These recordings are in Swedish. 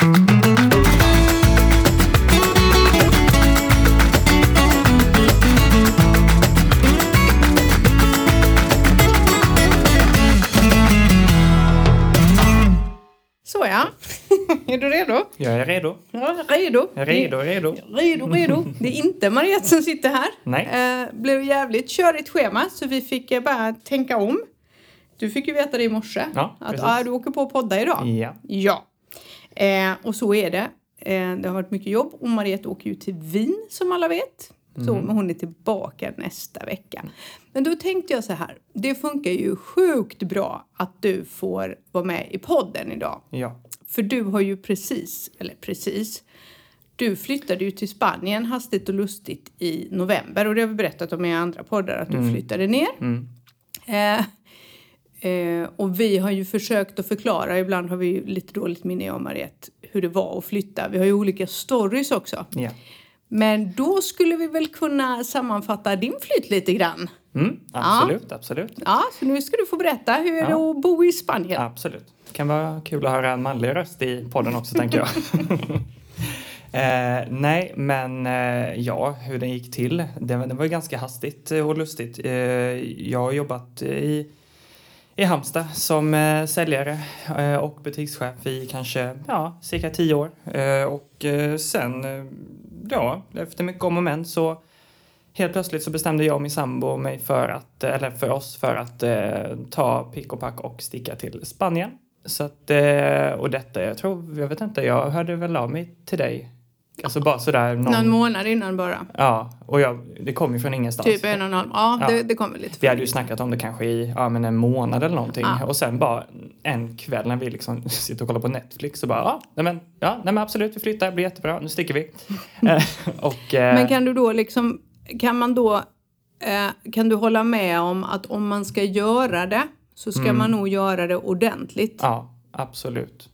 Så ja. är du redo? Jag är redo. Ja, redo. Redo, redo. Redo, redo. Det är inte Mariette som sitter här. Nej. Eh, blev jävligt körigt schema så vi fick eh, bara tänka om. Du fick ju veta det i morse. Ja, att ah, du åker på att podda idag. Ja. Ja. Eh, och så är det. Eh, det har varit mycket jobb och Mariette åker ju till Wien som alla vet. Så, Mm. men hon är tillbaka nästa vecka. Men då tänkte jag så här. Det funkar ju sjukt bra att du får vara med i podden idag. Ja. För du har ju precis, eller precis, du flyttade ju till Spanien hastigt och lustigt i november och det har vi berättat om i andra poddar att du flyttade ner. Mm. Eh, eh, och vi har ju försökt att förklara, ibland har vi ju lite dåligt minne jag och Mariette, hur det var att flytta. Vi har ju olika stories också. Ja. Men då skulle vi väl kunna sammanfatta din flytt lite grann. Mm, absolut, absolut. Ja, så nu ska du få berätta, hur är det Ja. att bo i Spanien? Absolut. Det kan vara kul att höra en manlig röst i podden också, tänker jag. eh, nej, men eh, ja, hur den gick till. Det, det var ju ganska hastigt och lustigt. Eh, jag har jobbat i, i Halmstad som eh, säljare eh, och butikschef i kanske ja, cirka tio år. Eh, och eh, sen, eh, ja, efter mycket om och men så Helt plötsligt så bestämde jag och min sambo mig för att, eh, eller för oss för att eh, ta pick och pack och sticka till Spanien. Så att, eh, och detta, jag tror, jag vet inte, jag hörde väl av mig till dig. Alltså bara sådär någon... Någon månad innan bara. Ja, och jag, det kom ju från ingenstans. Typ en och en halv. Ja, Ja. Det, det kommer lite. Vi hade ju snackat om det kanske i ja, men en månad eller någonting. Ja. Och sen bara en kväll när vi liksom sitter och kollar på Netflix så bara, ja, nej men, ja, nej men absolut, vi flyttar, det blir jättebra, nu sticker vi. Eh, och, eh, Men kan du då liksom, kan man då, eh, kan du hålla med om att om man ska göra det så ska man nog göra det ordentligt. Mm. Ja, absolut.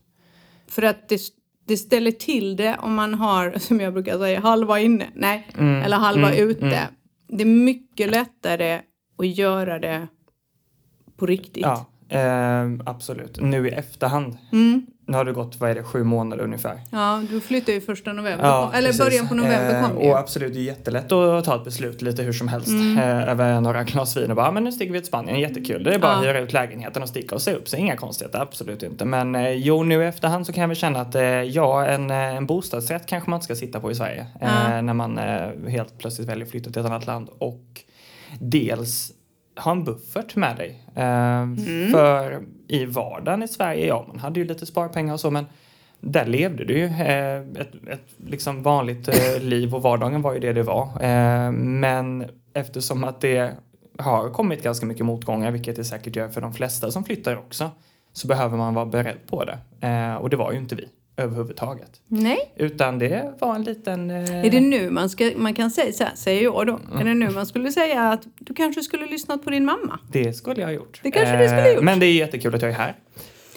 För att det, det ställer till det om man har, som jag brukar säga, halva inne. Nej, Mm, eller halva mm, ute. mm. Det är mycket lättare att göra det på riktigt. Ja, eh, absolut. Nu i efterhand. Nu har det gått, vad är det, sju månader ungefär. Ja, du flyttar ju första november. Ja, eller precis. början på november Eh, kom det ju. Och absolut, det är jättelätt att ta ett beslut lite hur som helst. Mm. Eh, över några glas vin och bara, "Ah, men nu sticker vi till Spanien, jättekul. Det är bara att Ja. hyra ut lägenheten och sticka och se upp sig. Inga konstigheter, absolut inte. Men eh, jo, nu i efterhand så kan väl känna att eh, ja, en, eh, en bostadsrätt kanske man inte ska sitta på i Sverige. Eh, Ja. När man eh, helt plötsligt väljer att flytta till ett annat land. Och dels ha en buffert med dig. Eh, Mm. För i vardagen i Sverige, ja man hade ju lite sparpengar och så men där levde du ju eh, ett, ett liksom vanligt eh, liv och vardagen var ju det det var. Eh, men eftersom att det har kommit ganska mycket motgångar, vilket det säkert gör för de flesta som flyttar också, så behöver man vara beredd på det. Eh, och det var ju inte vi överhuvudtaget. Nej. Utan det var en liten... Eh, Är det nu man, ska, man kan säga så här, säger jag då. Mm. Är det nu man skulle säga att du kanske skulle lyssnat på din mamma? det skulle jag ha gjort. Det kanske du skulle ha gjort. Men det är jättekul att jag är här.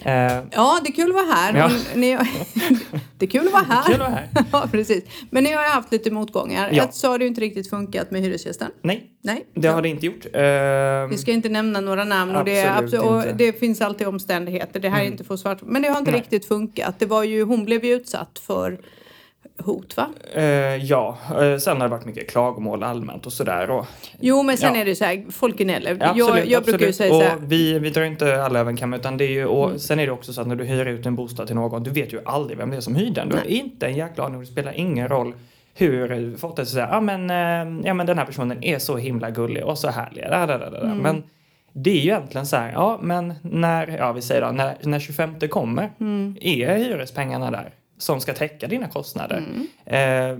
Eh, Ja, det är kul att vara här. Ja. Ni, det är kul att vara här. kul att vara här. ja, precis. Men ni har ju haft lite motgångar. Ja. Ett så har det ju inte riktigt funkat med hyresgästen. Nej, Nej. det har det inte gjort. Eh, Vi ska inte nämna några namn och, det, Absolut och. Mm. det finns alltid omständigheter. Det här är inte för svart. Men det har inte Nej. riktigt funkat. Det var ju, hon blev ju utsatt för hot va? Eh, ja, eh, sen har det varit mycket klagomål allmänt och sådär. Och, Jo men sen Ja. är det så här, folk gnäller. Ja, jag absolut, jag brukar ju säga så här. Och vi, vi drar inte alla över en kam utan det är ju, och Mm. sen är det också så att när du hyr ut en bostad till någon, du vet ju aldrig vem det är som hyr den. Du har inte en jäkla aning, det spelar ingen roll hur folk är så här, ja men, eh, ja men den här personen är så himla gullig och så härlig. Da, da, da, da. Mm. Men det är ju egentligen så här, ja men när, ja vi säger då, när, när 25 kommer, Mm. är hyrespengarna där? Som ska täcka dina kostnader. Mm. Eh,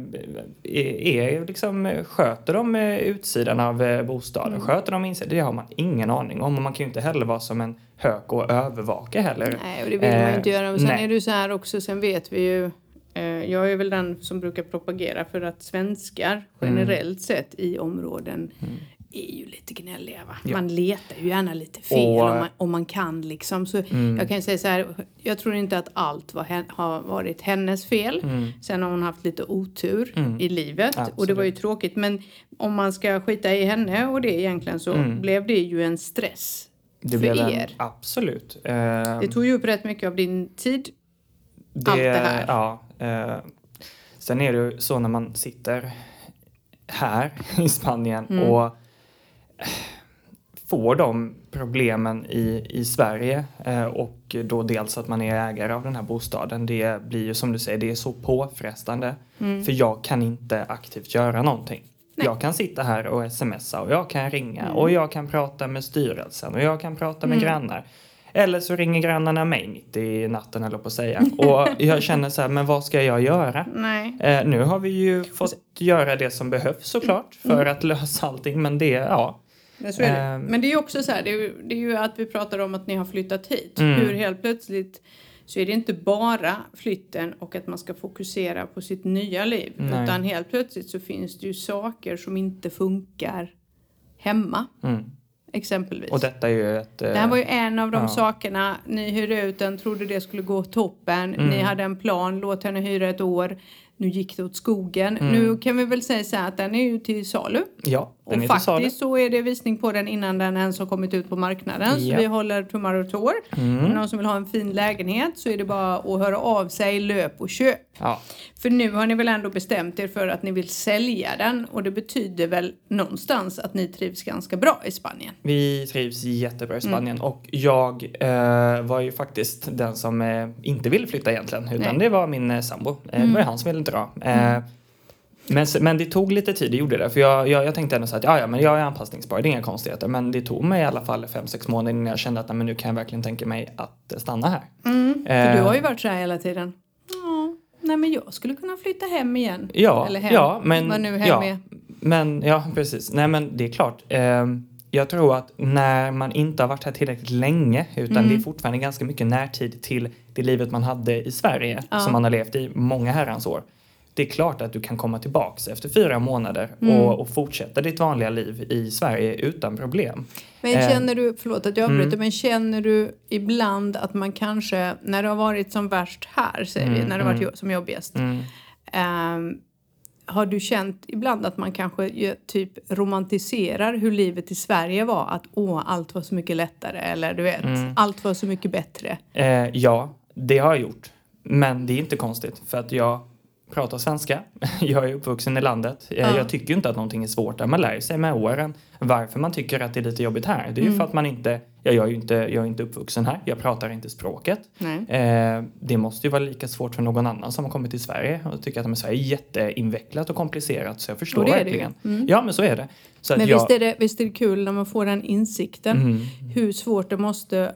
är, liksom, sköter de eh, utsidan av eh, bostaden? Mm. Sköter de insidan? Det har man ingen aning om. Och man kan ju inte heller vara som en hök och övervaka heller. Nej, och det vill man ju Eh, inte göra. Och sen nej. är det ju så här också, sen vet vi ju eh, jag är väl den som brukar propagera för att svenskar generellt sett i områden är ju lite gnälliga. Va? Ja. Man letar ju gärna lite fel Och- om, man, om man kan liksom. Så jag kan ju säga så här, jag tror inte att allt var, har varit hennes fel. Sen har hon haft lite otur i livet och det var ju tråkigt. Men om man ska skita i henne och det egentligen så blev det ju en stress Det för blev en, er. absolut. Eh, Det tog ju upp rätt mycket av din tid. det, allt det här. Ja, eh, sen är det ju så när man sitter här i Spanien mm. och får de problemen i, i Sverige eh, och då dels att man är ägare av den här bostaden. Det blir ju som du säger, det är så påfrestande. Mm. För jag kan inte aktivt göra någonting. Nej. Jag kan sitta här och smsa och jag kan ringa mm. och jag kan prata med styrelsen och jag kan prata med mm. grannar. Eller så ringer grannarna mig mitt i natten eller på att säga. Och jag känner så här, men vad ska jag göra? Eh, nu har vi ju fått göra det som behövs såklart för mm. att lösa allting. Men det, ja. Men, så är det. Um, men det är ju också så här, det är, ju, det är ju att vi pratar om att ni har flyttat hit. Mm. Hur helt plötsligt så är det inte bara flytten och att man ska fokusera på sitt nya liv. Nej. Utan helt plötsligt så finns det ju saker som inte funkar hemma. Mm. Exempelvis. Och detta är ju ett... Det här var ju en av de ja. sakerna. Ni hyrde ut den, trodde det skulle gå toppen. Mm. Ni hade en plan, låt henne hyra ett år nu gick det åt skogen. Mm. Nu kan vi väl säga så här att den är ju till salu. Ja, den och är faktiskt till salu. så är det visning på den innan den ens har kommit ut på marknaden. Ja. Så vi håller tummar och tår. Mm. Någon som vill ha en fin lägenhet så är det bara att höra av sig, löp och köp. Ja. För nu har ni väl ändå bestämt er för att ni vill sälja den och det betyder väl någonstans att ni trivs ganska bra i Spanien? Vi trivs jättebra i Spanien mm. och jag eh, var ju faktiskt den som eh, inte ville flytta egentligen utan Nej. det var min eh, sambo. Eh, det var han som ville Eh, mm. Men, men det tog lite tid, det gjorde det. För jag, jag, jag tänkte ändå så att ja, ja, men jag är anpassningsbar, det är inga konstigheter. Men det tog mig i alla fall fem sex månader innan jag kände att nej, men nu kan jag verkligen tänka mig att stanna här. Mm, för du har ju varit så här hela tiden. Ja, nej men jag skulle kunna flytta hem igen. Ja, Eller hem, ja men, vad nu hem ja, är. Men ja, precis. Nej men det är klart. Eh, jag tror att när man inte har varit här tillräckligt länge utan mm. det är fortfarande ganska mycket närtid till det livet man hade i Sverige ja. som man har levt i många herrans år det är klart att du kan komma tillbaks efter fyra månader mm. och, och, fortsätta ditt vanliga liv i Sverige utan problem. Men eh, känner du, förlåt att jag avbryter, mm. men känner du ibland att man kanske, när det har varit som värst här, säger mm, vi, när det har varit mm. som jobbigast, um, har du känt ibland att man kanske typ romantiserar hur livet i Sverige var? Att åh, allt var så mycket lättare eller du vet, mm. allt var så mycket bättre. Eh, ja, det har jag gjort. Men det är inte konstigt för att jag pratar svenska. Jag är uppvuxen i landet. Ja. Jag tycker inte att någonting är svårt där. Man lär sig med åren varför man tycker att det är lite jobbigt här. Det är ju mm. för att man inte, ja, jag är ju inte, jag är inte uppvuxen här. Jag pratar inte språket. Eh, det måste ju vara lika svårt för någon annan som har kommit till Sverige och tycker att men, Sverige är jätteinvecklat och komplicerat. Så jag förstår det verkligen. Det mm. Ja, men så är det. Så men jag... visst, är det, visst är det kul när man får den insikten. Mm. Hur svårt det måste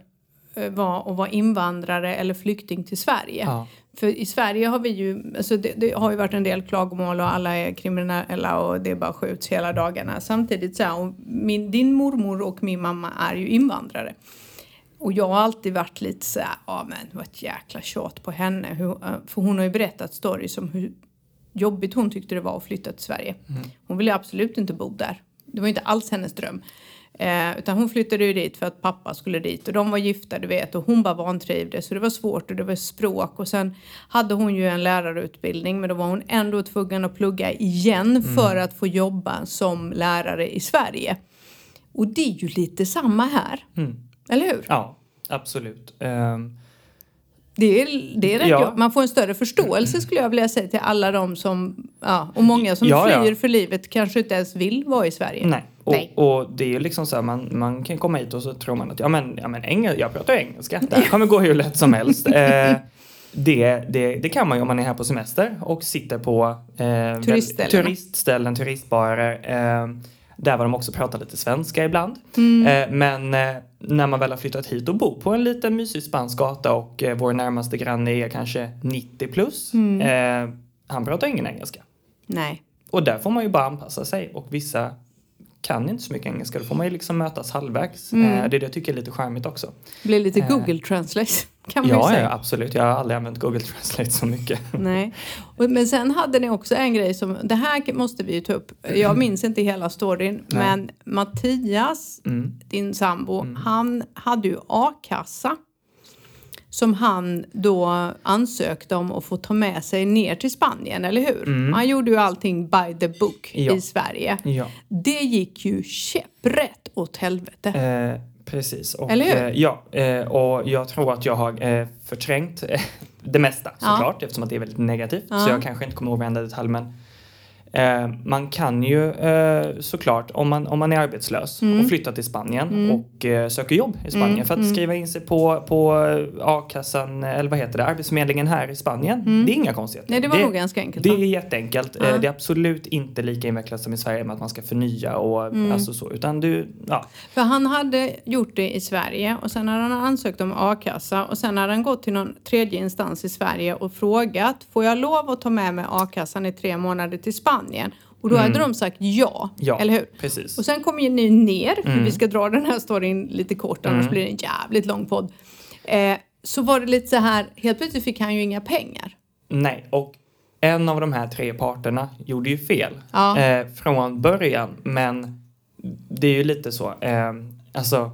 eh, vara att vara invandrare eller flykting till Sverige. Ja. För i Sverige har vi ju, alltså det, det, har ju varit en del klagomål och alla är kriminella och det bara skjuts hela dagarna. Samtidigt så här, min, din mormor och min mamma är ju invandrare. Och jag har alltid varit lite så här, ja men vad ett jäkla tjat på henne. Hur, eh, för hon har ju berättat stories om hur jobbigt hon tyckte det var att flytta till Sverige. Mm. Hon ville absolut inte bo där. Det var inte alls hennes dröm. Eh, utan hon flyttade ju dit för att pappa skulle dit och de var gifta du vet och hon bara vantrivdes så det var svårt och det var språk och sen hade hon ju en lärarutbildning men då var hon ändå tvungen att plugga igen mm. för att få jobba som lärare i Sverige. Och det är ju lite samma här. Mm. Eller hur? Ja, absolut. Um... Det är, det är rätt ja. Man får en större förståelse skulle jag vilja säga till alla de som, ja, och många som ja, flyr ja. för livet kanske inte ens vill vara i Sverige. Nej. Och, Nej. och det är ju liksom så här, man, man kan komma hit och så tror man att ja men, ja, men engel, jag pratar engelska, det här kommer gå hur lätt som helst. Eh, det, det, det kan man ju om man är här på semester och sitter på eh, turistställen. turistställen, turistbarer. Eh, där var de också pratar lite svenska ibland. Mm. Eh, men eh, när man väl har flyttat hit och bor på en liten mysig spansk gata och eh, vår närmaste granne är kanske 90 plus. Mm. Eh, han pratar ingen engelska. Nej. Och där får man ju bara anpassa sig och vissa kan inte så mycket engelska. Då får man ju liksom mötas halvvägs. Mm. Eh, det är det jag tycker är lite charmigt också. Det blir lite eh, Google Translate kan man ja, säga. Ja, absolut. Jag har aldrig använt Google Translate så mycket. Nej. Men sen hade ni också en grej som, det här måste vi ju ta upp. Jag minns inte hela storyn, Nej. men Mattias, mm. din sambo, mm. han hade ju a-kassa som han då ansökte om att få ta med sig ner till Spanien, eller hur? Mm. Han gjorde ju allting by the book ja. i Sverige. Ja. Det gick ju käpprätt åt helvete. Eh, Precis. Och, Eller hur? eh, ja, eh, och jag tror att jag har eh, förträngt eh, det mesta Ja. såklart eftersom att det är väldigt negativt. Ja. Så jag kanske inte kommer ihåg varenda detalj men eh, man kan ju eh, såklart om man, om man är arbetslös och flyttar till Spanien och eh, söker jobb i Spanien för att skriva in sig på, på eh, a-kassan eller vad heter det, Arbetsförmedlingen här i Spanien. Det är inga konstigheter. Nej, det var nog ganska enkelt, Det va? är jätteenkelt. Ja. Eh, Det är absolut inte lika invecklat som i Sverige med att man ska förnya och Mm. alltså så utan du, ja. För han hade gjort det i Sverige och sen hade han ansökt om a-kassa och sen hade han gått till någon tredje instans i Sverige och frågat får jag lov att ta med mig a-kassan i tre månader till Spanien? Och då hade de sagt ja, Mm. Ja, eller hur? precis. Och sen kommer ju ni ner, för Mm. vi ska dra den här storyn lite kort annars blir det en jävligt lång podd. Eh, så var det lite så här, helt plötsligt fick han ju inga pengar. Nej, och en av de här tre parterna gjorde ju fel Ja. eh, från början. Men det är ju lite så. Eh, alltså,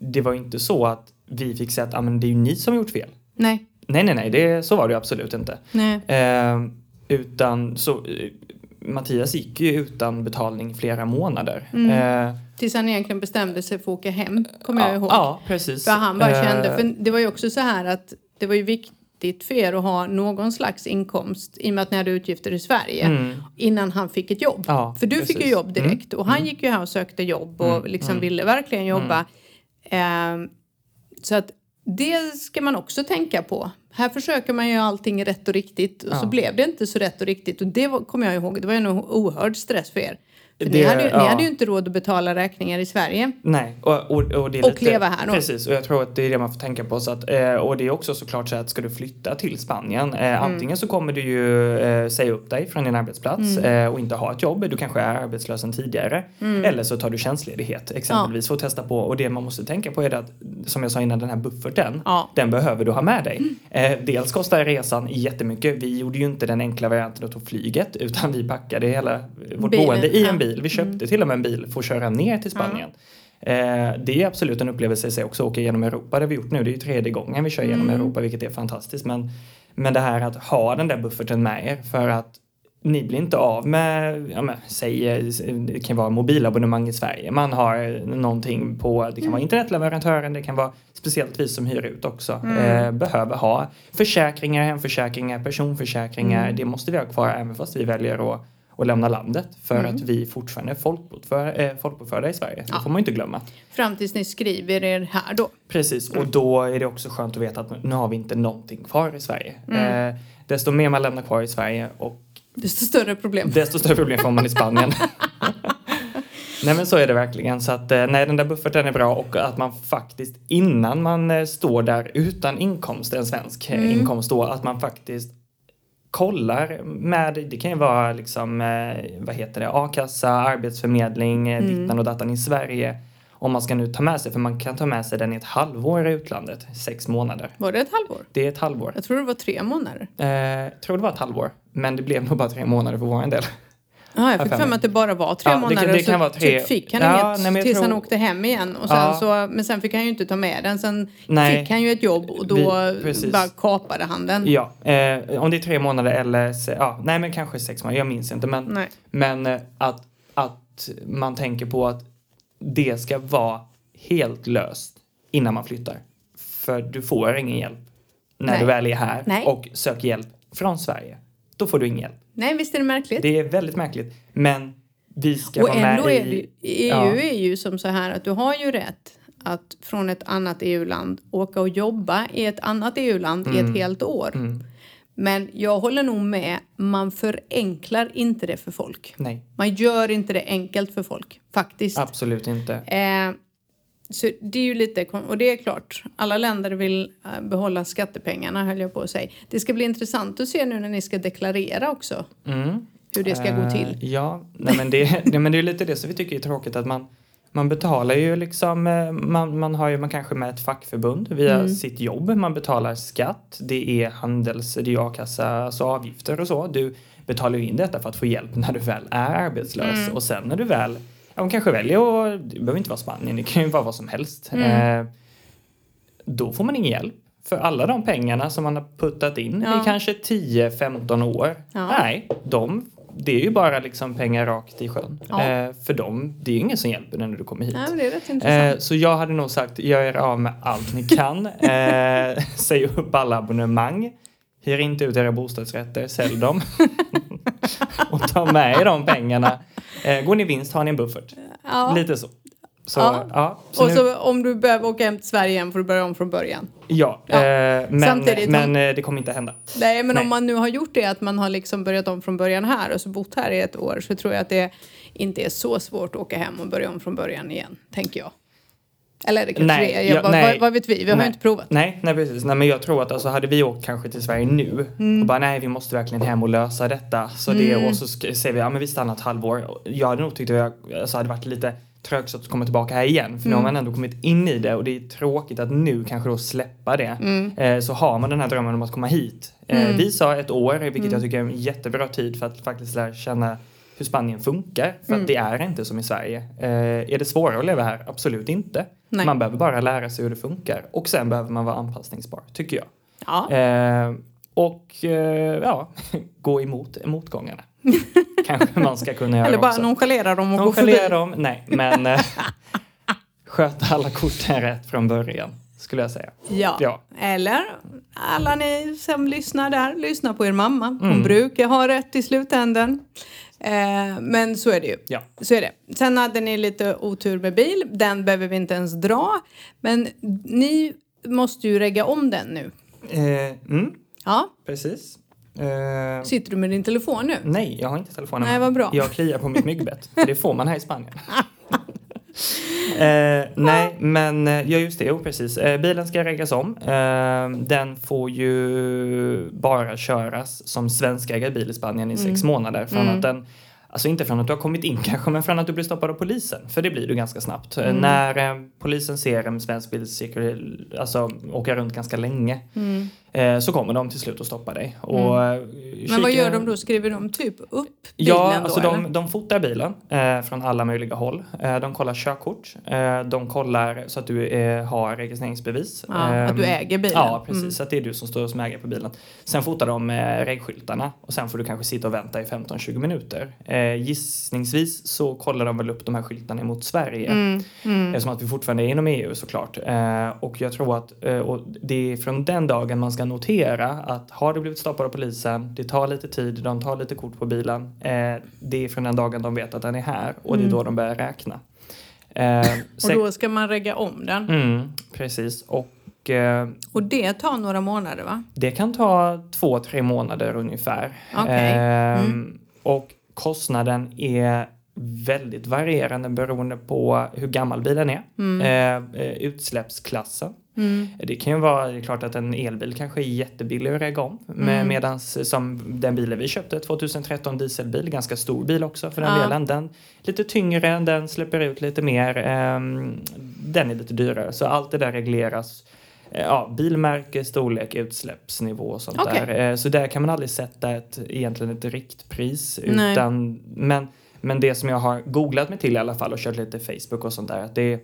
det var ju inte så att vi fick säga att ah, men det är ju ni som har gjort fel. Nej, Nej, nej, nej, det, så var det ju absolut inte. nej. Eh, utan så, eh, Mattias gick ju utan betalning flera månader. Mm. Eh, Tills han egentligen bestämde sig för att åka hem, kommer jag ja, ihåg. ja, precis. För han bara Eh, kände, för det var ju också så här att det var ju viktigt för er att ha någon slags inkomst i och med att ni hade utgifter i Sverige innan han fick ett jobb. Mm. Ja, för du fick ju precis. jobb direkt och han gick ju här och sökte jobb och liksom ville verkligen jobba. Ehm, så att det ska man också tänka på. Här försöker man ju allting rätt och riktigt och så Ja. blev det inte så rätt och riktigt och det kommer jag ihåg, det var ju en oerhörd stress för er. För ni, Det- hade ju, ni ja. hade ju inte råd att betala räkningar i Sverige. Nej, och, och, och det är Och lite, leva här då. Precis, och jag tror att det är det man får tänka på. Så att, eh, och det är också såklart så att ska du flytta till Spanien, eh, Mm. antingen så kommer du ju eh, säga upp dig från din arbetsplats Mm. och inte ha ett jobb, du kanske är arbetslös sedan tidigare. Mm. Eller så tar du tjänstledighet exempelvis för att testa på. Och det man måste tänka på är det att, som jag sa innan, den här bufferten, Ja. den behöver du ha med dig. Eh, dels kostar resan jättemycket. Vi gjorde ju inte den enkla varianten och tog flyget, utan vi packade hela vårt Bilen, boende i en ja. Mm. bil. Vi köpte till och med en bil för att köra ner till Spanien. Eh, det är absolut en upplevelse i sig också, åka genom Europa. Det har vi gjort nu. Det är ju tredje gången vi kör genom Mm. Europa, vilket är fantastiskt. Men, men det här att ha den där bufferten med er för att ni blir inte av med, ja men, säg, det kan vara mobilabonnemang i Sverige. Man har någonting på, det kan Mm. vara internetleverantören, det kan vara speciellt vi som hyr ut också. Mm. Eh, behöver ha försäkringar, hemförsäkringar, personförsäkringar. Mm. Det måste vi ha kvar även fast vi väljer att att lämna landet för Mm. att vi fortfarande är folkbokför, eh, folkbokförda i Sverige. Ja. Det får man ju inte glömma. Fram tills ni skriver er här då. Precis, och då är det också skönt att veta att nu har vi inte någonting kvar i Sverige. Mm. Eh, desto mer man lämnar kvar i Sverige och Desto större problem. desto större problem får man i Spanien. nej men så är det verkligen. Så att eh, nej, den där bufferten är bra och att man faktiskt innan man eh, står där utan inkomst, en svensk eh, Mm. inkomst då, att man faktiskt kollar med, det kan ju vara liksom, eh, vad heter det, a-kassa, arbetsförmedling, eh, Mm. dittan och datan i Sverige. Om man ska nu ta med sig, för man kan ta med sig den i ett halvår i utlandet, sex månader. Var det ett halvår? Det är ett halvår. Jag tror det var tre månader. Eh, jag tror det var ett halvår, men det blev nog bara tre månader för vår del. Ja, jag fick för mig. att det bara var tre Ja, det månader det så kan vara tre- typ fick han Ja, inget nej, tills han tror- åkte hem igen. Och sen Ja. så, men sen fick han ju inte ta med den. Sen Nej. fick han ju ett jobb och då Vi- bara kapade han den. Ja, eh, om det är tre månader eller, ja, nej men kanske sex månader, jag minns inte. Men, Nej. men eh, att, att man tänker på att det ska vara helt löst innan man flyttar. För du får ingen hjälp när Nej. du väl är här och söker hjälp från Sverige. Då får du ingen hjälp. Nej, visst är det märkligt? Det är väldigt märkligt. Men vi ska och vara med i... är det ju, EU Ja. är ju som så här att du har ju rätt att från ett annat EU-land åka och jobba i ett annat EU-land i ett helt år. Mm. Men jag håller nog med, man förenklar inte det för folk. Nej, Man gör inte det enkelt för folk, faktiskt. absolut inte. Eh, så det är ju lite, och det är klart, alla länder vill eh, behålla skattepengarna höll jag på att säga. Det ska bli intressant att se nu när ni ska deklarera också, Mm. hur det ska gå till. Eh, ja, nej, men, det, nej, men det är lite det som vi tycker är tråkigt att man, man betalar ju liksom, eh, man, man har ju man kanske med ett fackförbund via Mm. sitt jobb, man betalar skatt, det är handels, det är a-kassa, alltså avgifter och så. Du betalar ju in detta för att få hjälp när du väl är arbetslös Mm. och sen när du väl, ja, man kanske väljer att, det behöver inte vara Spanien, det kan ju vara vad som helst. Mm. Eh, då får man ingen hjälp. För alla de pengarna som man har puttat in Ja. i kanske 10-15 år, Ja. nej, de det är ju bara liksom pengar rakt i sjön. Ja. Eh, för dem, det är ju ingen som hjälper dig när du kommer hit. Eh, så jag hade nog sagt, gör er av med allt ni kan. Eh, säg upp alla abonnemang. Hyr inte ut era bostadsrätter, sälj dem. och ta med er de pengarna. Eh, går ni vinst har ni en buffert. ja. Lite så. Så, Ja. ja. så och nu- så om du behöver åka hem till Sverige igen får du börja om från början. ja. Ja. Eh, men, Samtidigt om- men eh, det kommer inte hända. Nej, men Nej. om man nu har gjort det, att man har liksom börjat om från början här och så bott här i ett år, så tror jag att det inte är så svårt att åka hem och börja om från början igen, tänker jag. Eller det kanske Nej, det är. Jag, vad, nej. vad, vad vet vi? Vi har ju inte provat. Nej, nej precis. Nej, men jag tror att alltså, hade vi åkt kanske till Sverige nu Mm. och bara nej, vi måste verkligen hem och lösa detta. Så det, och så säger vi, ja men vi stannar ett halvår. Jag hade nog tyckt att jag alltså, hade varit lite trögt att komma tillbaka här igen. För nu Mm. har man ändå kommit in i det och det är tråkigt att nu kanske då släppa det. Mm. Eh, så har man den här drömmen om att komma hit. Eh, Vi sa ett år, vilket jag tycker är en jättebra tid för att faktiskt lära känna hur Spanien funkar. För Mm. att det är inte som i Sverige. Eh, är det svårare att leva här? Absolut inte. Nej. Man behöver bara lära sig hur det funkar. Och sen behöver man vara anpassningsbar, tycker jag. Ja. Eh, och eh, ja, gå emot motgångarna. Kanske man ska kunna göra Eller bara också. nonchalera dem och gå förbi. Nonchalera dem, nej. Men eh, sköta alla korten rätt från början, skulle jag säga. Ja. Ja. Eller alla ni som lyssnar där, lyssna på er mamma. Hon Mm. brukar ha rätt i slutändan. Eh, men så är det ju. Ja. Så är det. Sen hade ni lite otur med bil. Den behöver vi inte ens dra. Men ni måste ju regga om den nu. Eh, mm, Ja. precis. Eh, Sitter du med din telefon nu? nej, jag har inte telefonen Nej, vad bra. Jag kliar på mitt myggbett. för det får man här i Spanien. Eh, nej, men eh, ja just det, jo precis. Eh, bilen ska reggas om. Eh, den får ju bara köras som svenskägd bil i Spanien i sex månader. Från att den, alltså inte från att du har kommit in kanske, men från att du blir stoppad av polisen. För det blir du ganska snabbt. Eh, När eh, polisen ser en svensk bil cirkul- alltså, åka runt ganska länge eh, så kommer de till slut att stoppa dig. Och, eh, Men vad gör de då? Skriver de typ upp bilen Ja, då? alltså eller? de, de fotar bilen eh, från alla möjliga håll. Eh, de kollar körkort. Eh, de kollar så att du eh, har registreringsbevis. Ja, att du Ehm, äger bilen. Ja, precis. Mm. Så att det är du som står som ägare på bilen. Sen fotar de eh, regskyltarna och sen får du kanske sitta och vänta i 15-20 minuter. Eh, gissningsvis så kollar de väl upp de här skyltarna mot Sverige. Mm, mm. Eftersom att vi fortfarande är inom EU såklart. Eh, och jag tror att eh, och det är från den dagen man ska notera att har du blivit stoppad av polisen, det tar lite tid, de tar lite kort på bilen. Eh, det är från den dagen de vet att den är här och det är då de börjar räkna. Eh, Mm. Och då ska man regga om den. mm, precis. Och eh, Och det tar några månader va? det kan ta två, tre månader ungefär. Okej. Ehm, Mm. Och kostnaden är väldigt varierande beroende på hur gammal bilen är. Eh, eh, utsläppsklassen. Mm. Det kan ju vara, det är klart att en elbil kanske är jättebillig att regga om. Mm. Med, Medans som den bilen vi köpte, 2013 dieselbil, ganska stor bil också för den Ja. delen. Den lite tyngre, den släpper ut lite mer. ehm, den är lite dyrare. Så allt det där regleras. eh, Ja, bilmärke, storlek, utsläppsnivå och sånt Okej. där. Eh, Så där kan man aldrig sätta ett, egentligen ett riktpris. Nej. Utan, men, men det som jag har googlat mig till i alla fall och kört lite Facebook och sånt där. Att det,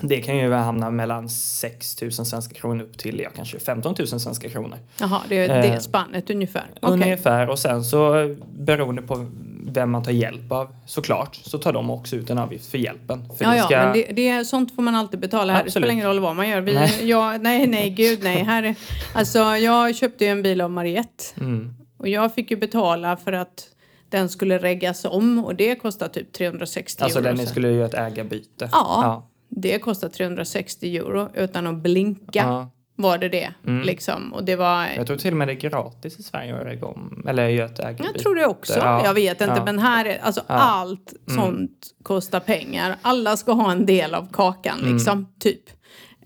det kan ju hamna mellan 6 000 svenska kronor upp till ja, kanske 15 000 svenska kronor. Jaha, det är det Eh, spannet ungefär. Okej. Ungefär. Och sen så beroende på vem man tar hjälp av såklart så tar de också ut en avgift för hjälpen. För Ja, det ja, ska, men det, det är, sånt får man alltid betala här. Det spelar Absolut. ingen roll vad man gör. Vi, Nej. Ja, nej, nej, gud nej. Här, är- alltså, jag köpte ju en bil av Mariette Mm. och jag fick ju betala för att den skulle reggas om och det kostar typ 360 Alltså euro. den Så- skulle göra ett ägarbyte. Ja. Det kostar 360 euro utan att blinka Ja. var det det. Mm. Liksom. Och det var... Jag tror till och med det är gratis i Sverige att regga om. Eller ägarbyte. Jag tror det också. Ja. Jag vet inte, Ja. men här är alltså allt Mm. sånt kostar pengar. Alla ska ha en del av kakan Mm. liksom, typ.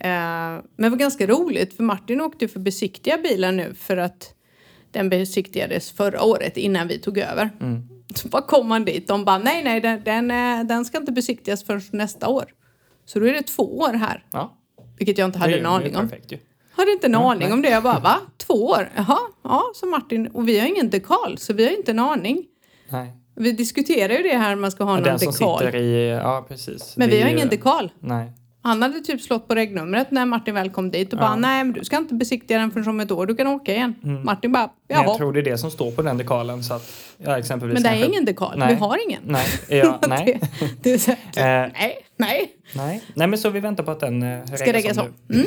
Eh, men det var ganska roligt för Martin åkte för besiktiga bilen nu för att den besiktigades förra året innan vi tog över. Mm. Så bara kom han dit. De bara nej, nej, den, den, eh, den ska inte besiktigas förrän nästa år. Så då är det två år här, Ja. vilket jag inte hade en aning om. perfekt ju. Hade inte en Ja, aning nej. om det. Jag bara, va? Två år? Jaha, ja, så Martin. Och vi har ingen dekal, så vi har inte en aning. Nej. Vi diskuterar ju det här, man ska ha någon den som dekal. sitter i... Ja, precis. Men Det vi har ju- ingen dekal. Nej. Han hade typ slått på regnumret när Martin väl kom dit och bara nej men du ska inte besiktiga den förrän om ett år, du kan åka igen. Martin bara Men jag jaha. tror det är det som står på den dekalen. Så att, ja, exempelvis Men det är kanske- ingen dekal, Nej. vi har ingen. Nej, ja, nej. det, det är här, Eh, nej, nej. nej. nej, men så vi väntar på att den eh, Ska reggas om. nu. Mm.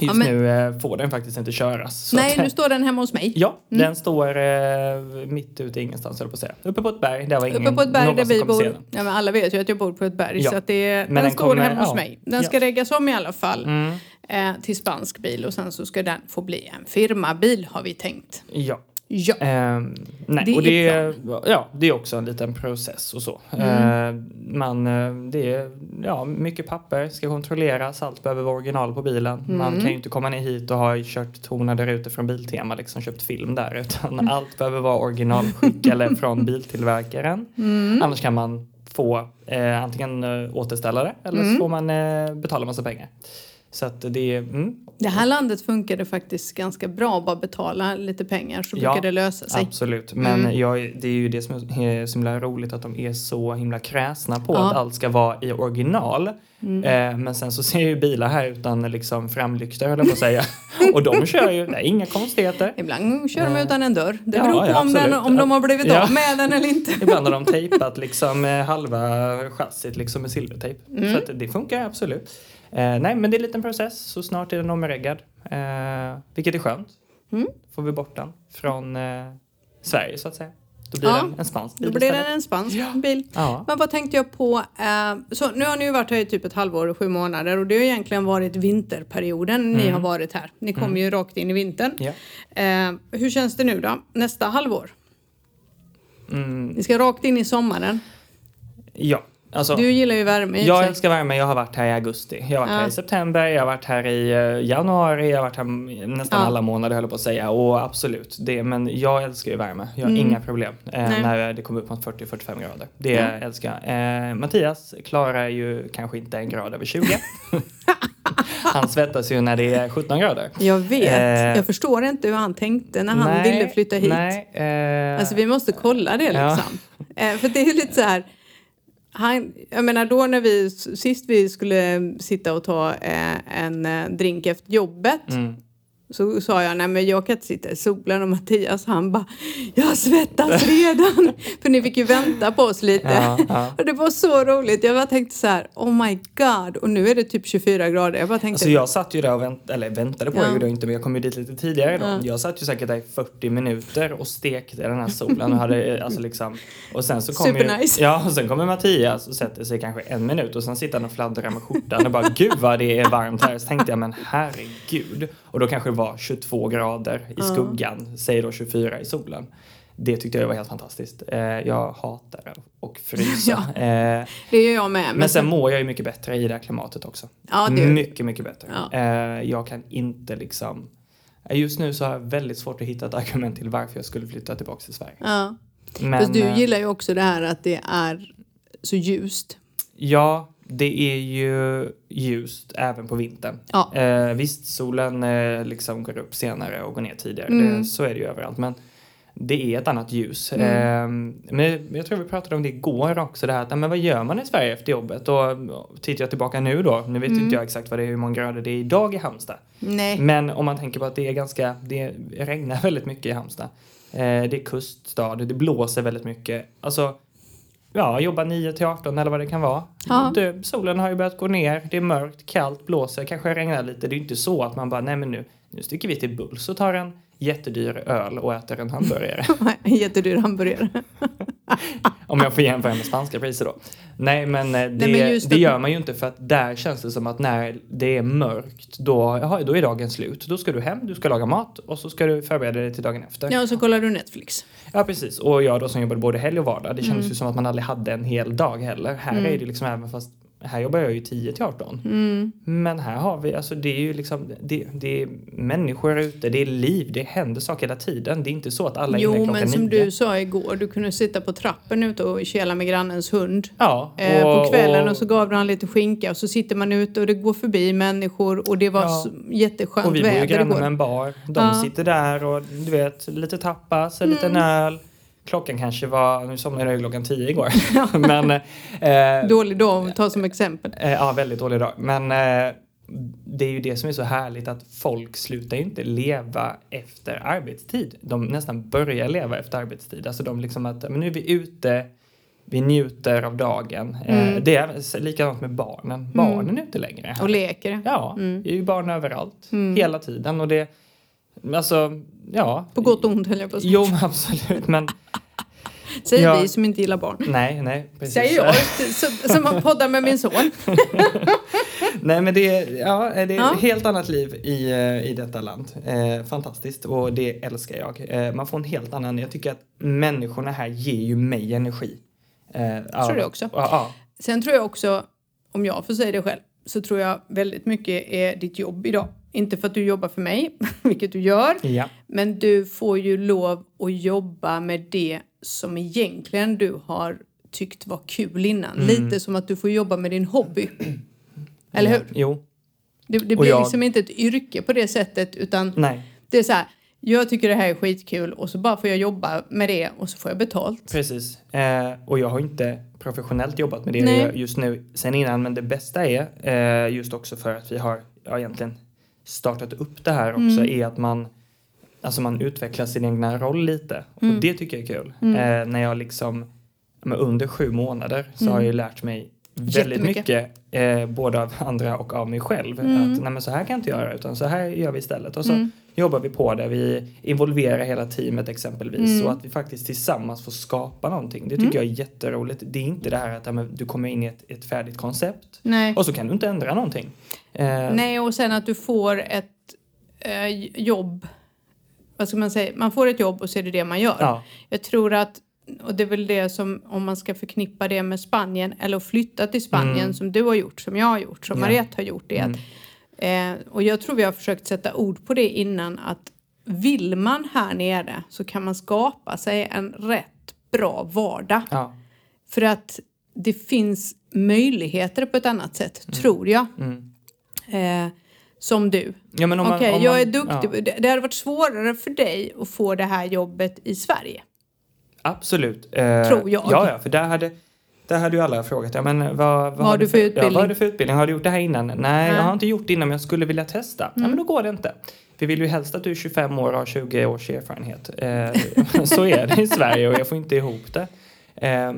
Just Ja, men- nu eh, får den faktiskt inte köras. Nej, att, nu står den hemma hos mig. Ja, den står eh, mitt ute i ingenstans höll på att säga. Uppe på ett berg. Där var ingen, Uppe på ett berg där vi bor. Ja, men alla vet ju att jag bor på ett berg Ja. så att det, Men den, den står kommer- hemma hos ja. mig. Den ska reggas om i alla fall Mm. eh, till spansk bil och sen så ska den få bli en firmabil har vi tänkt. Ja. Ja. Ehm, nej, Det och det är ja, det är också en liten process och så. Mm. Ehm, man, eh, det är ja, mycket papper, ska kontrolleras, allt behöver vara original på bilen. Mm. Man kan ju inte komma ner hit och ha kört tonade rutor från Biltema, liksom köpt film där, utan Mm. allt behöver vara originalskick eller från biltillverkaren. Mm. Annars kan man få eh, antingen eh, återställa det eller Mm. så får man eh, betala massa pengar. Så att det är, mm, Det här landet funkade faktiskt ganska bra, bara betala lite pengar så Ja, brukar det lösa sig. Absolut, men Mm. jag, det är ju det som är så himla roligt att de är så himla kräsna på Ja. Mm. att allt ska vara i original. Eh, men sen så ser jag ju bilar här utan liksom framlyktor höll jag på att säga. Och de kör ju, nej, inga konstigheter. Ibland kör de Eh, utan en dörr. Det ja, beror på ja, om, den, om de har blivit Ja. av med den eller inte. Ibland har de tejpat liksom eh, halva chassit liksom med silvertejp. Mm. Så det funkar absolut. Eh, nej men det är en liten process, så snart är den omreggad. Eh, vilket är skönt. Mm. Får vi bort den från eh, Sverige så att säga. Då blir Ja, den en spansk bil Då blir den en spansk bil. Ja. Men vad tänkte jag på? Eh, så nu har ni ju varit här i typ ett halvår och sju månader och det har egentligen varit vinterperioden ni har varit här. Ni kommer ju rakt in i vintern. Ja. Eh, hur känns det nu då? Nästa halvår? Mm, Ni ska rakt in i sommaren. ja. Alltså, Du gillar ju värme jag sig. älskar värme. Jag har varit här i augusti. Jag har varit Ja. här i september, jag har varit här i eh, januari, jag har varit här nästan Ja. alla månader höll jag på att säga. Och absolut, det, men jag älskar ju värme. Jag har Mm. inga problem eh, när det kommer upp mot 40-45 grader. Det Ja. älskar jag. Eh, Mattias klarar ju kanske inte en grad över 20. Han svettas ju när det är 17 grader. Jag vet. Eh, jag förstår inte hur han tänkte när han Nej, ville flytta hit. Nej, eh, Alltså vi måste kolla det Ja. liksom. Eh, för det är lite så här. Han, jag menar då när vi sist vi skulle sitta och ta eh, en eh, drink efter jobbet mm så sa jag nej men jag kan inte sitta i solen och Mattias han bara jag svettas redan. för ni fick ju vänta på oss lite. Ja, ja. och det var så roligt. Jag bara tänkte så här oh my god och nu är det typ 24 grader. Jag bara tänkte Alltså jag satt ju där och vänt, eller väntade på Ja. jag inte men jag kom ju dit lite tidigare idag. Ja. Jag satt ju säkert där i 40 minuter och stekte den här solen och hade alltså liksom och sen så kommer ju, Supernice. Ja och sen kommer Mattias och sätter sig kanske en minut och sen sitter han och fladdrar med skjortan och bara gud vad det är varmt här. Så tänkte jag men herregud. Och då kanske det var 22 grader i skuggan, säg då 24 i solen. Det tyckte jag var helt fantastiskt. Eh, jag hatar att frysa. Ja. Eh, det gör jag med. men sen mår jag ju mycket bättre i det här klimatet också. Ja, det mycket, mycket bättre. Ja. Eh, jag kan inte liksom... Just nu så har jag väldigt svårt att hitta ett argument till varför jag skulle flytta tillbaka till Sverige. ja. Men, Fast du gillar ju också det här att det är så ljust. Ja, det är ju ljust även på vintern. Ja. Eh, visst, solen eh, liksom går upp senare och går ner tidigare. Mm. Det, så är det ju överallt. Men det är ett annat ljus. Mm. Eh, men jag tror vi pratade om det igår också. Det här att, men vad gör man i Sverige efter jobbet? Och och tittar jag tillbaka nu då. Nu vet Mm. inte jag exakt vad det är, hur många grader det är idag i Halmstad. Nej. Men om man tänker på att det är ganska, det regnar väldigt mycket i Halmstad. Eh, det är kuststad, det blåser väldigt mycket. Alltså, ja, jobba 9 till 18 eller vad det kan vara. Ja. Det, solen har ju börjat gå ner, det är mörkt, kallt, blåser, kanske regnar lite. Det är inte så att man bara, nej men nu, nu sticker vi till Bulls och tar en jättedyr öl och äter en hamburgare. En jättedyr hamburgare. Om jag får jämföra med spanska priser då. Nej men, eh, det, men just det gör man ju inte för att där känns det som att när det är mörkt då, jaha, då är dagen slut. Då ska du hem, du ska laga mat och så ska du förbereda dig till dagen efter. Ja, och så kollar du Netflix. Ja precis, och jag då som jobbade både helg och vardag, det kändes Mm. ju som att man aldrig hade en hel dag heller. Här är det liksom även fast här jobbar jag ju 10 till 18. Mm. Men här har vi, alltså det är ju liksom, det, det är människor ute, det är liv, det händer saker hela tiden. Det är inte så att alla är inne Jo, klockan men som nio. du sa igår, du kunde sitta på trappen ute och kela med grannens hund. Ja, Eh, på kvällen och, så gav du han lite skinka och så sitter man ute och det går förbi människor och det var Ja. jätteskönt Och vi bor ju väder granne igår. med en bar. De Ja. sitter där och du vet, lite tapas, en liten öl. Klockan kanske var, nu somnade jag klockan tio igår. men, eh, dålig dag att ta som exempel. Eh, ja, väldigt dålig dag. Men eh, det är ju det som är så härligt att folk slutar ju inte leva efter arbetstid. De nästan börjar leva efter arbetstid. Alltså de liksom att, men nu är vi ute, vi njuter av dagen. Eh, mm. Det är likadant med barnen. Mm. Barnen mm. är ute längre. Här. Och leker. Ja, mm. det är ju barn överallt. Mm. Hela tiden. Och det, alltså, ja. På gott och ont höll jag på att säga. Jo, absolut. Men Säger ja. vi som inte gillar barn. Nej, nej. Precis. Säger jag som har poddar med min son. nej, men det är, ja, det är ja. ett helt annat liv i, eh, i detta land. Eh, fantastiskt och det älskar jag. Eh, man får en helt annan, jag tycker att människorna här ger ju mig energi. Eh, jag tror det också. Ja, Sen tror jag också, om jag får säga det själv, så tror jag väldigt mycket är ditt jobb idag. Inte för att du jobbar för mig, vilket du gör, ja. men du får ju lov att jobba med det som egentligen du har tyckt var kul innan. Mm. Lite som att du får jobba med din hobby. Eller hur? Jo. Det, det blir jag... liksom inte ett yrke på det sättet utan Nej. det är så här. Jag tycker det här är skitkul och så bara får jag jobba med det och så får jag betalt. Precis. Eh, och jag har inte professionellt jobbat med det Nej. just nu sen innan men det bästa är eh, just också för att vi har ja, egentligen startat upp det här också mm. är att man alltså man utvecklar sin egna roll lite. Mm. Och det tycker jag är kul. Mm. Eh, när jag liksom, under sju månader så mm. har jag lärt mig väldigt mycket, eh, både av andra och av mig själv. Mm. Att nej men så här kan jag inte göra utan så här gör vi istället. Och så mm. Jobbar vi på det. Vi involverar hela teamet exempelvis. Mm. Så att vi faktiskt tillsammans får skapa någonting. Det tycker jag är jätteroligt. Det är inte det här att ja, du kommer in i ett, ett färdigt koncept nej. och så kan du inte ändra någonting. Eh, nej och sen att du får ett eh, jobb vad ska man säga, man får ett jobb och så är det det man gör. Ja. Jag tror att, och det är väl det som, om man ska förknippa det med Spanien eller att flytta till Spanien mm. som du har gjort, som jag har gjort, som ja. Mariette har gjort, det mm. Eh, och jag tror vi har försökt sätta ord på det innan att vill man här nere så kan man skapa sig en rätt bra vardag. Ja. För att det finns möjligheter på ett annat sätt, mm. tror jag. Mm. Eh, som du. Ja, Okej, okay, jag är duktig. Ja. Det hade varit svårare för dig att få det här jobbet i Sverige. Absolut. Eh, Tror jag. Ja, ja, för där hade, där hade ju alla frågat. Ja, men vad, vad, vad har du för, utbildning? Ja, vad har du för utbildning? Har du gjort det här innan? Nej, Nej. jag har inte gjort det innan men jag skulle vilja testa. Mm. Ja, men då går det inte. Vi vill ju helst att du är 25 år och har 20 års erfarenhet. Eh, så är det i Sverige och jag får inte ihop det. Eh,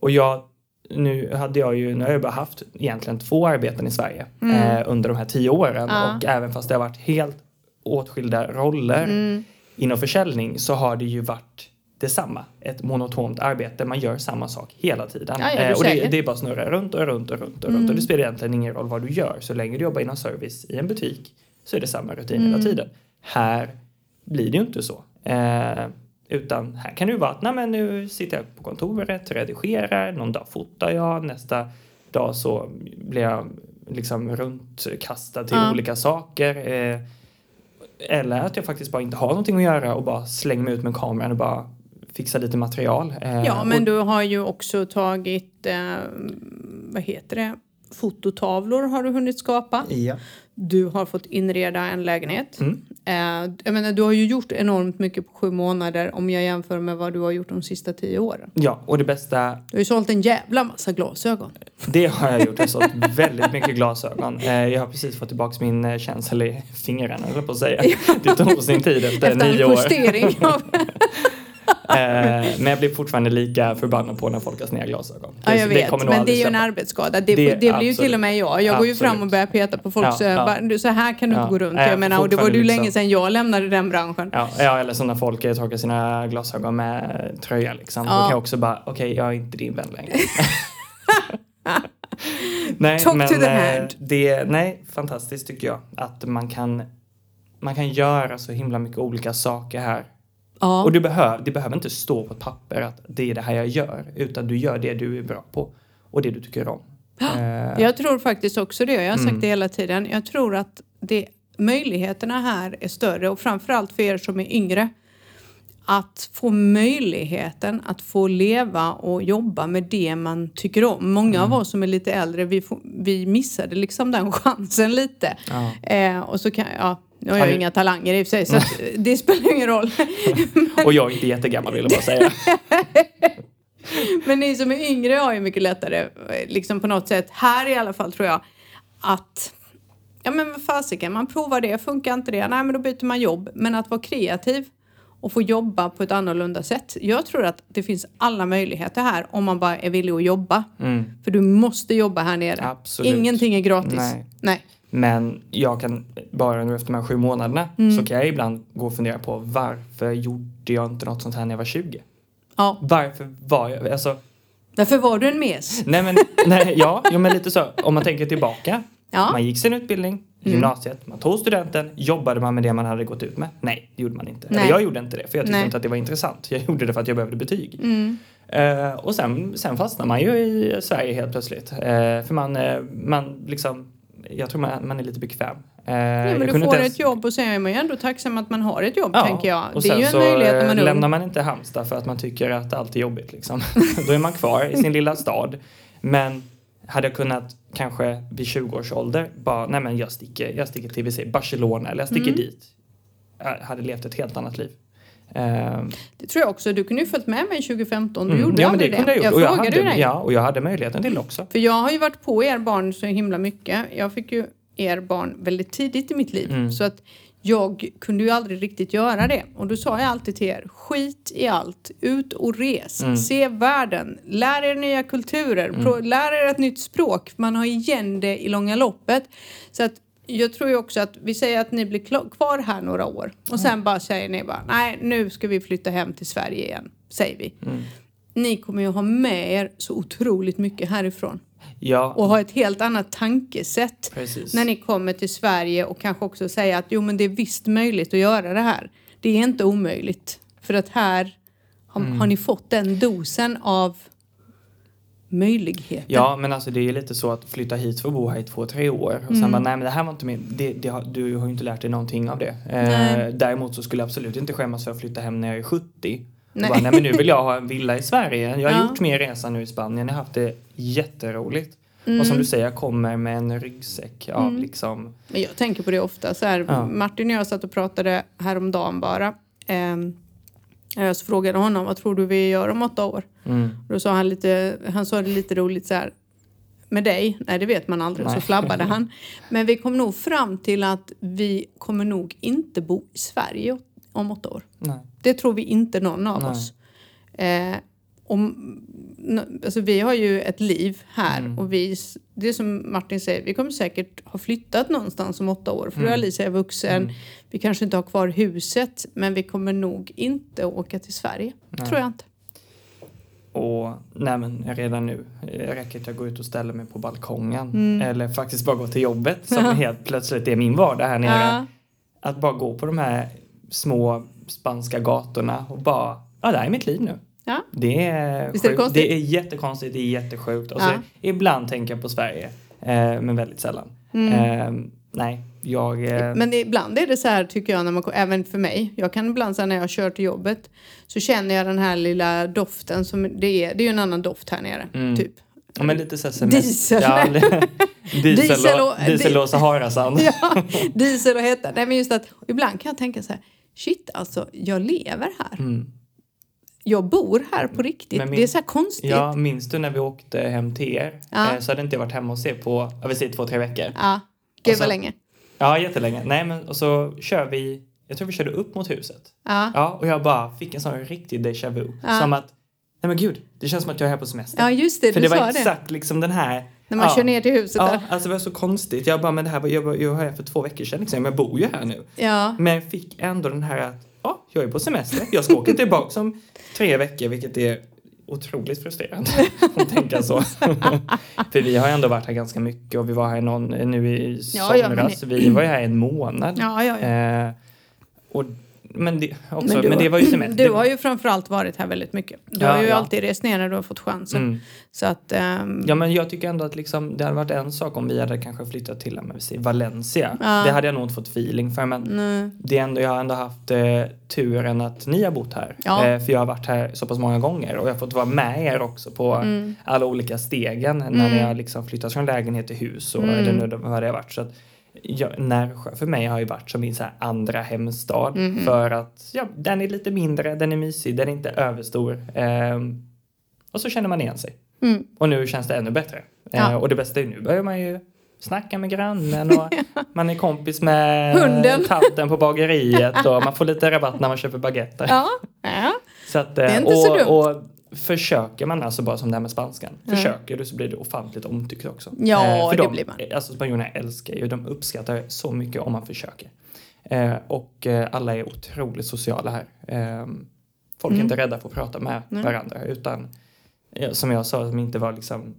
och jag nu hade jag ju, nu har jag bara haft egentligen två arbeten i Sverige mm. eh, under de här tio åren ja. och även fast det har varit helt åtskilda roller mm. inom försäljning så har det ju varit detsamma. Ett monotont arbete, man gör samma sak hela tiden. Ja, eh, och det, det, är bara snurra runt och runt och runt och mm. runt och det spelar egentligen ingen roll vad du gör. Så länge du jobbar inom service i en butik så är det samma rutin hela mm. tiden. Här blir det ju inte så. Eh, utan här kan det ju vara att nej men nu sitter jag på kontoret, redigerar, någon dag fotar jag, nästa dag så blir jag liksom runtkastad till ja. olika saker. Eh, eller att jag faktiskt bara inte har någonting att göra och bara slänger mig ut med kameran och bara fixar lite material. Eh, ja, men du har ju också tagit, eh, vad heter det, fototavlor har du hunnit skapa. Ja. Du har fått inreda en lägenhet. Mm. Eh, jag menar, du har ju gjort enormt mycket på sju månader om jag jämför med vad du har gjort de sista tio åren. Ja, och det bästa... Du har ju sålt en jävla massa glasögon. Det har jag gjort. Jag har sålt väldigt mycket glasögon. Jag har precis fått tillbaka min känsel i fingrarna, höll på att säga. Det tog sin tid efter, efter nio år. Efter en justering. Eh, men jag blir fortfarande lika förbannad på när folk har sneda glasögon. Ja, jag vet. men det är ju en arbetsskada. Det, det, det blir ju till och med jag. Jag går ju fram och börjar peta på folk. Ja, så, ja. Så här kan du inte gå runt. Jag menar, och det var ju liksom. länge sedan jag lämnade den branschen. Ja, ja eller som när folk torkar sina glasögon med tröja liksom. Ja. Då kan jag också bara, okej, okay, jag är inte din vän längre. nej, Talk men, to the eh, hand. Det, nej, fantastiskt tycker jag. Att man kan, man kan göra så himla mycket olika saker här Ja. Och det, behöver, det behöver inte stå på ett papper att det är det här jag gör, utan du gör det du är bra på och det du tycker om. Eh. jag tror faktiskt också det. Jag har sagt mm. det hela tiden. Jag tror att det, möjligheterna här är större och framförallt för er som är yngre. Att få möjligheten att få leva och jobba med det man tycker om. Många mm. av oss som är lite äldre, vi, vi missade liksom den chansen lite. Ja. Eh, och så kan, ja, Nu har jag Han- inga talanger i och för sig så att det spelar ingen roll. Och jag är inte jättegammal vill jag bara säga. Men ni som är yngre har ju mycket lättare, liksom på något sätt, här i alla fall tror jag, att ja men vad fasiken, man provar det, funkar inte det, nej men då byter man jobb. Men att vara kreativ och få jobba på ett annorlunda sätt. Jag tror att det finns alla möjligheter här om man bara är villig att jobba. För du måste jobba här nere. Absolut. Ingenting är gratis. Nej. nej. Men jag kan, bara nu efter de här sju månaderna, Mm. så kan jag ibland gå och fundera på varför gjorde jag inte något sånt här när jag var 20? Ja. Varför var jag, alltså, Därför var du en mes. nej men, nej, ja, jo, men lite så, om man tänker tillbaka. Ja. Mm. Man gick sin utbildning, gymnasiet, man tog studenten, jobbade man med det man hade gått ut med? Nej, det gjorde man inte. Nej. Eller jag gjorde inte det, för jag tyckte Nej. inte att det var intressant. Jag gjorde det för att jag behövde betyg. Mm. Eh, och sen, sen fastnar man ju i Sverige helt plötsligt. Eh, för man, eh, man liksom, jag tror man, man är lite bekväm. Eh, Ja, men du kunde får ens- ett jobb och sen är man ju ändå tacksam att man har ett jobb, Ja, tänker jag. Det är ju en möjlighet när man är lämnar man inte Halmstad för att man tycker att allt är jobbigt liksom. Då är man kvar i sin lilla stad. Men hade jag kunnat kanske vid 20 års ålder bara, nej men jag sticker, jag sticker till vi säger Barcelona eller jag sticker Mm. dit. Jag hade levt ett helt annat liv. Eh, Det tror jag också. Du kunde ju följt med mig 2015. Du mm, gjorde ja, men det kunde jag. Jag Och jag hade, dig. Ja, och jag hade möjligheten till också. För jag har ju varit på er barn så himla mycket. Jag fick ju er barn väldigt tidigt i mitt liv. Mm. Så att jag kunde ju aldrig riktigt göra det. Och då sa jag alltid till er, skit i allt, ut och res, Mm. se världen, lär er nya kulturer, pro- lär er ett nytt språk. Man har igen det i långa loppet. Så att jag tror ju också att vi säger att ni blir kvar här några år och sen bara säger ni bara, nej nu ska vi flytta hem till Sverige igen, säger vi. Ni kommer ju ha med er så otroligt mycket härifrån Ja, och ha ett helt annat tankesätt precis. när ni kommer till Sverige och kanske också säga att jo men det är visst möjligt att göra det här. Det är inte omöjligt. För att här har, Mm. har ni fått den dosen av möjligheter. Ja, men alltså det är lite så att flytta hit för att bo här i två, tre år och Mm. sen bara, nej men det här var inte min, det, det du har ju inte lärt dig någonting av det. Eh, däremot så skulle jag absolut inte skämmas för att flytta hem när jag är 70. Nej. Bara, nej men nu vill jag ha en villa i Sverige. Jag har Ja. gjort min resa nu i Spanien, jag har haft det jätteroligt. Mm. Och som du säger, jag kommer med en ryggsäck av liksom, Men jag tänker på det ofta. Så här, Ja. Martin och jag satt och pratade häromdagen bara. Ehm, jag så frågade honom, vad tror du vi gör om åtta år? mm, Då sa han lite, han sa det lite roligt så här. Med dig? Nej, det vet man aldrig. Så Nej. flabbade han. Men vi kom nog fram till att vi kommer nog inte bo i Sverige om åtta år. nej. Det tror vi inte någon av Nej. oss. Eh, om, alltså vi har ju ett liv här Mm. och vi, det är som Martin säger, vi kommer säkert ha flyttat någonstans om åtta år för då är Mm. Alicia är vuxen. Mm. Vi kanske inte har kvar huset men vi kommer nog inte åka till Sverige. Nej. Tror jag inte. Och nej men redan nu räcker det att jag går ut och ställer mig på balkongen. Mm. Eller faktiskt bara gå till jobbet som helt plötsligt är min vardag här nere. Ja. Att bara gå på de här små spanska gatorna och bara, ja det här är mitt liv nu. Ja. Det är, Visst är det konstigt? det är jättekonstigt, det är jättesjukt. Och Ja. så ibland tänker jag på Sverige, eh, men väldigt sällan. Mm. Eh, nej, jag... Eh, Men ibland är det så här tycker jag, när man, även för mig. Jag kan ibland säga när jag kör till jobbet så känner jag den här lilla doften som det är. Det är ju en annan doft här nere, Mm. typ. ja, men lite så här semest- Diesel. Ja, diesel, och- diesel och Saharasand. ja, diesel och hetta. Nej men just att ibland kan jag tänka så här, shit alltså, jag lever här. Mm. Jag bor här på riktigt. Men min- Det är så här konstigt. Ja. Ja, minns du när vi åkte hem till er? Ja. Eh, så hade inte jag varit hemma hos er på, jag vill säga två, tre veckor. Gud Och så- vad länge. Ja, jättelänge. Nej, men och så kör vi, jag tror vi körde upp mot huset. Ja. Ja, och jag bara fick en sån riktig déjà vu. Ja. Som att, nej men gud, det känns som att jag är här på semester. ja, just det. För Du det var sa det. exakt liksom den här... När man ja, kör ner till huset Ja, där. alltså det var så konstigt. Jag bara, men det här var, jag, var, jag var här för två veckor sedan liksom. Jag bor ju här nu. Ja. Men fick ändå den här att, ja, jag är på semester. Jag ska åka tillbaka om tre veckor, vilket är otroligt frustrerande att tänka så. För vi har ändå varit här ganska mycket och vi var här någon, nu i Ja, ja, men somras. Vi var ju här en månad. Ja, ja, ja. Eh, och, men, det, också, men, du, det var ju semester. Du har ju framförallt varit här väldigt mycket. Du Ja, har ju ja. alltid rest ner när du har fått chansen. Mm. Så att... ehm, Ja men jag tycker ändå att liksom, det hade varit en sak om vi hade kanske flyttat till men säger Valencia. Ja. Det hade jag nog inte fått feeling för men nej. det ändå, jag har ändå haft eh, turen att ni har bott här. Eh, för jag har varit här så pass många gånger och jag har fått vara med er också på alla olika stegen när ni har liksom flyttat från lägenhet till hus och Mm. eller vad det har varit. Så att ja, Närsjö för mig har ju varit som min så andra hemstad. Mm. För att ja, den är lite mindre, den är mysig, den är inte överstor. Ehm, och så känner man igen sig. Mm. Och nu känns det ännu bättre. Ja. Ehm, och det bästa är nu börjar man ju snacka med grannen och man är kompis med Hunden. tanten på bageriet och man får lite rabatt när man köper baguetter. Ja, ja. Så att, det är inte och, så dumt. Och försöker man alltså bara som det här med spanskan. Mm. Försöker du så blir du ofantligt omtyckt också. Ja, eh, för det de, blir man. Alltså spanjorerna älskar ju, de uppskattar så mycket om man försöker. Eh, och eh, alla är otroligt sociala här. Eh, folk mm. är inte rädda för att prata med mm. varandra utan som jag sa, som inte var liksom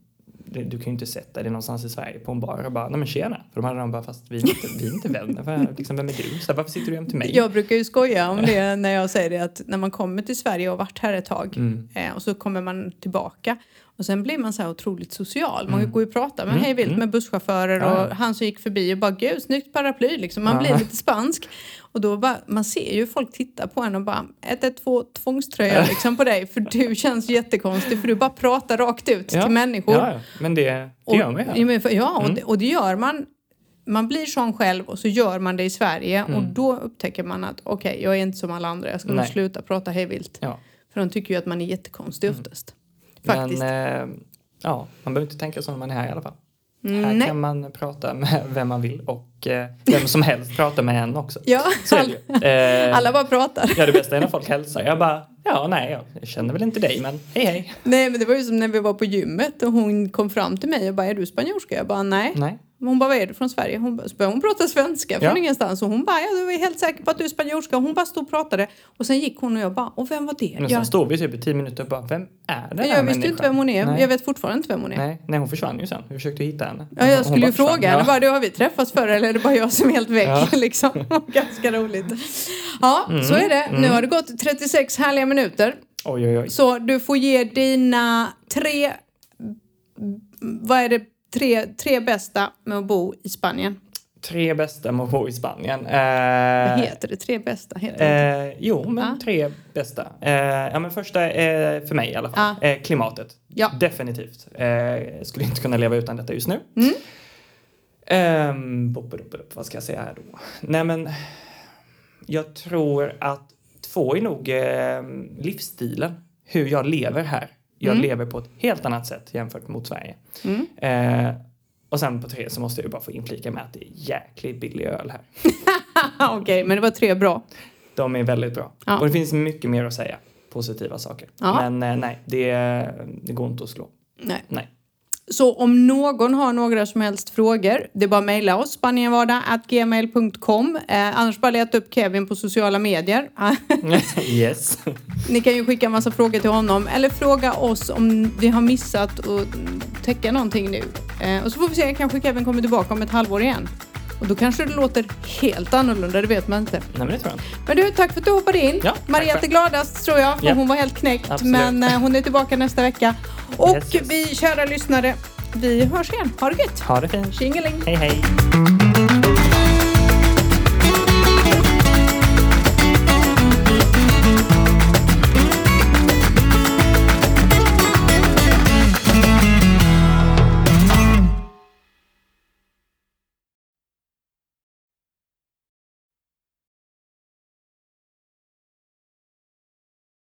du kan ju inte sätta dig någonstans i Sverige på en bar och bara, nej men tjena. För de hade de bara, fast vi är inte, vi är inte vänner. För, liksom, vem är du? Så varför sitter du till mig? Jag brukar ju skoja om det när jag säger det att när man kommer till Sverige och varit här ett tag mm. eh, och så kommer man tillbaka och sen blir man så här otroligt social. Man mm. går ju och pratar med mm. hej vilt mm. med busschaufförer och han som gick förbi och bara gud snyggt paraply liksom. Man blir lite spansk. Och då bara, man ser ju folk titta på en och bara 112 tvångströja liksom på dig för du känns jättekonstig för du bara pratar rakt ut ja. till människor. Ja, men det, det gör man ju. Ja, och, mm. det, och det gör man man blir sån själv och så gör man det i Sverige mm. och då upptäcker man att okej, okay, jag är inte som alla andra, jag ska Nej. nog sluta prata hejvilt. Ja. För de tycker ju att man är jättekonstig mm. oftast. Faktiskt. Men eh, ja, man behöver inte tänka så när man är här i alla fall. Mm, här nej. kan man prata med vem man vill och eh, vem som helst pratar med en också. Ja, alla, eh, alla bara pratar. Ja, det bästa är när folk hälsar. Jag bara, ja, nej, jag känner väl inte dig, men hej, hej. Nej, men det var ju som när vi var på gymmet och hon kom fram till mig och bara, är du spanjorska? Jag bara, nej. nej. Hon bara, vad är du från Sverige? Hon, bara, hon pratar svenska från ja. ingenstans. Och hon bara, ja, du är helt säker på att du är spanjorska. hon bara stod och pratade. Och sen gick hon och jag bara, och vem var det? Men sen stod vi typ i tio minuter och bara, vem är det Jag visste inte vem hon är. Nej. Jag vet fortfarande inte vem hon är. Nej, nej hon försvann ju sen. Vi försökte hitta henne. Ja, jag skulle ju fråga henne bara, du, har vi träffats förr eller är det bara jag som är helt väck? Ja. liksom. Ganska roligt. Ja, mm. så är det. Mm. Nu har det gått 36 härliga minuter. Oj, oj, oj. Så du får ge dina tre, vad är det, tre, tre bästa med att bo i Spanien. Tre bästa med att bo i Spanien. Eh, vad heter det? Tre bästa? Heter det eh, jo, men ah. tre bästa. Eh, ja, men första är för mig i alla fall. Ah. klimatet. Ja. Definitivt. Eh, skulle inte kunna leva utan detta just nu. Mm. Um, vad ska jag säga här då? Nej men, jag tror att två är nog eh, livsstilen. Hur jag lever här. Jag mm. lever på ett helt annat sätt jämfört mot Sverige. Mm. Eh, och sen på tre så måste jag bara få inflika med att det är jäkligt billig öl här. Okej, okay, men det var tre bra. De är väldigt bra. Ja. Och det finns mycket mer att säga. Positiva saker. Ja. Men eh, nej, det, det går inte att slå. Nej. nej. Så om någon har några som helst frågor, det är bara att mejla oss, spanienvardag.gmail.com. Eh, annars bara leta upp Kevin på sociala medier. yes. Ni kan ju skicka en massa frågor till honom eller fråga oss om vi har missat att täcka någonting nu. Eh, och så får vi se, kanske Kevin kommer tillbaka om ett halvår igen. Och då kanske det låter helt annorlunda, det vet man inte. Nej, men det tror jag Men du, tack för att du hoppade in. Ja, Mariette är gladast tror jag, för ja. hon var helt knäckt. Absolut. Men eh, hon är tillbaka nästa vecka. Och yes, yes. vi kära lyssnare, vi hörs igen. Ha det gött! Ha det fint! Tjingeling! Hej hej!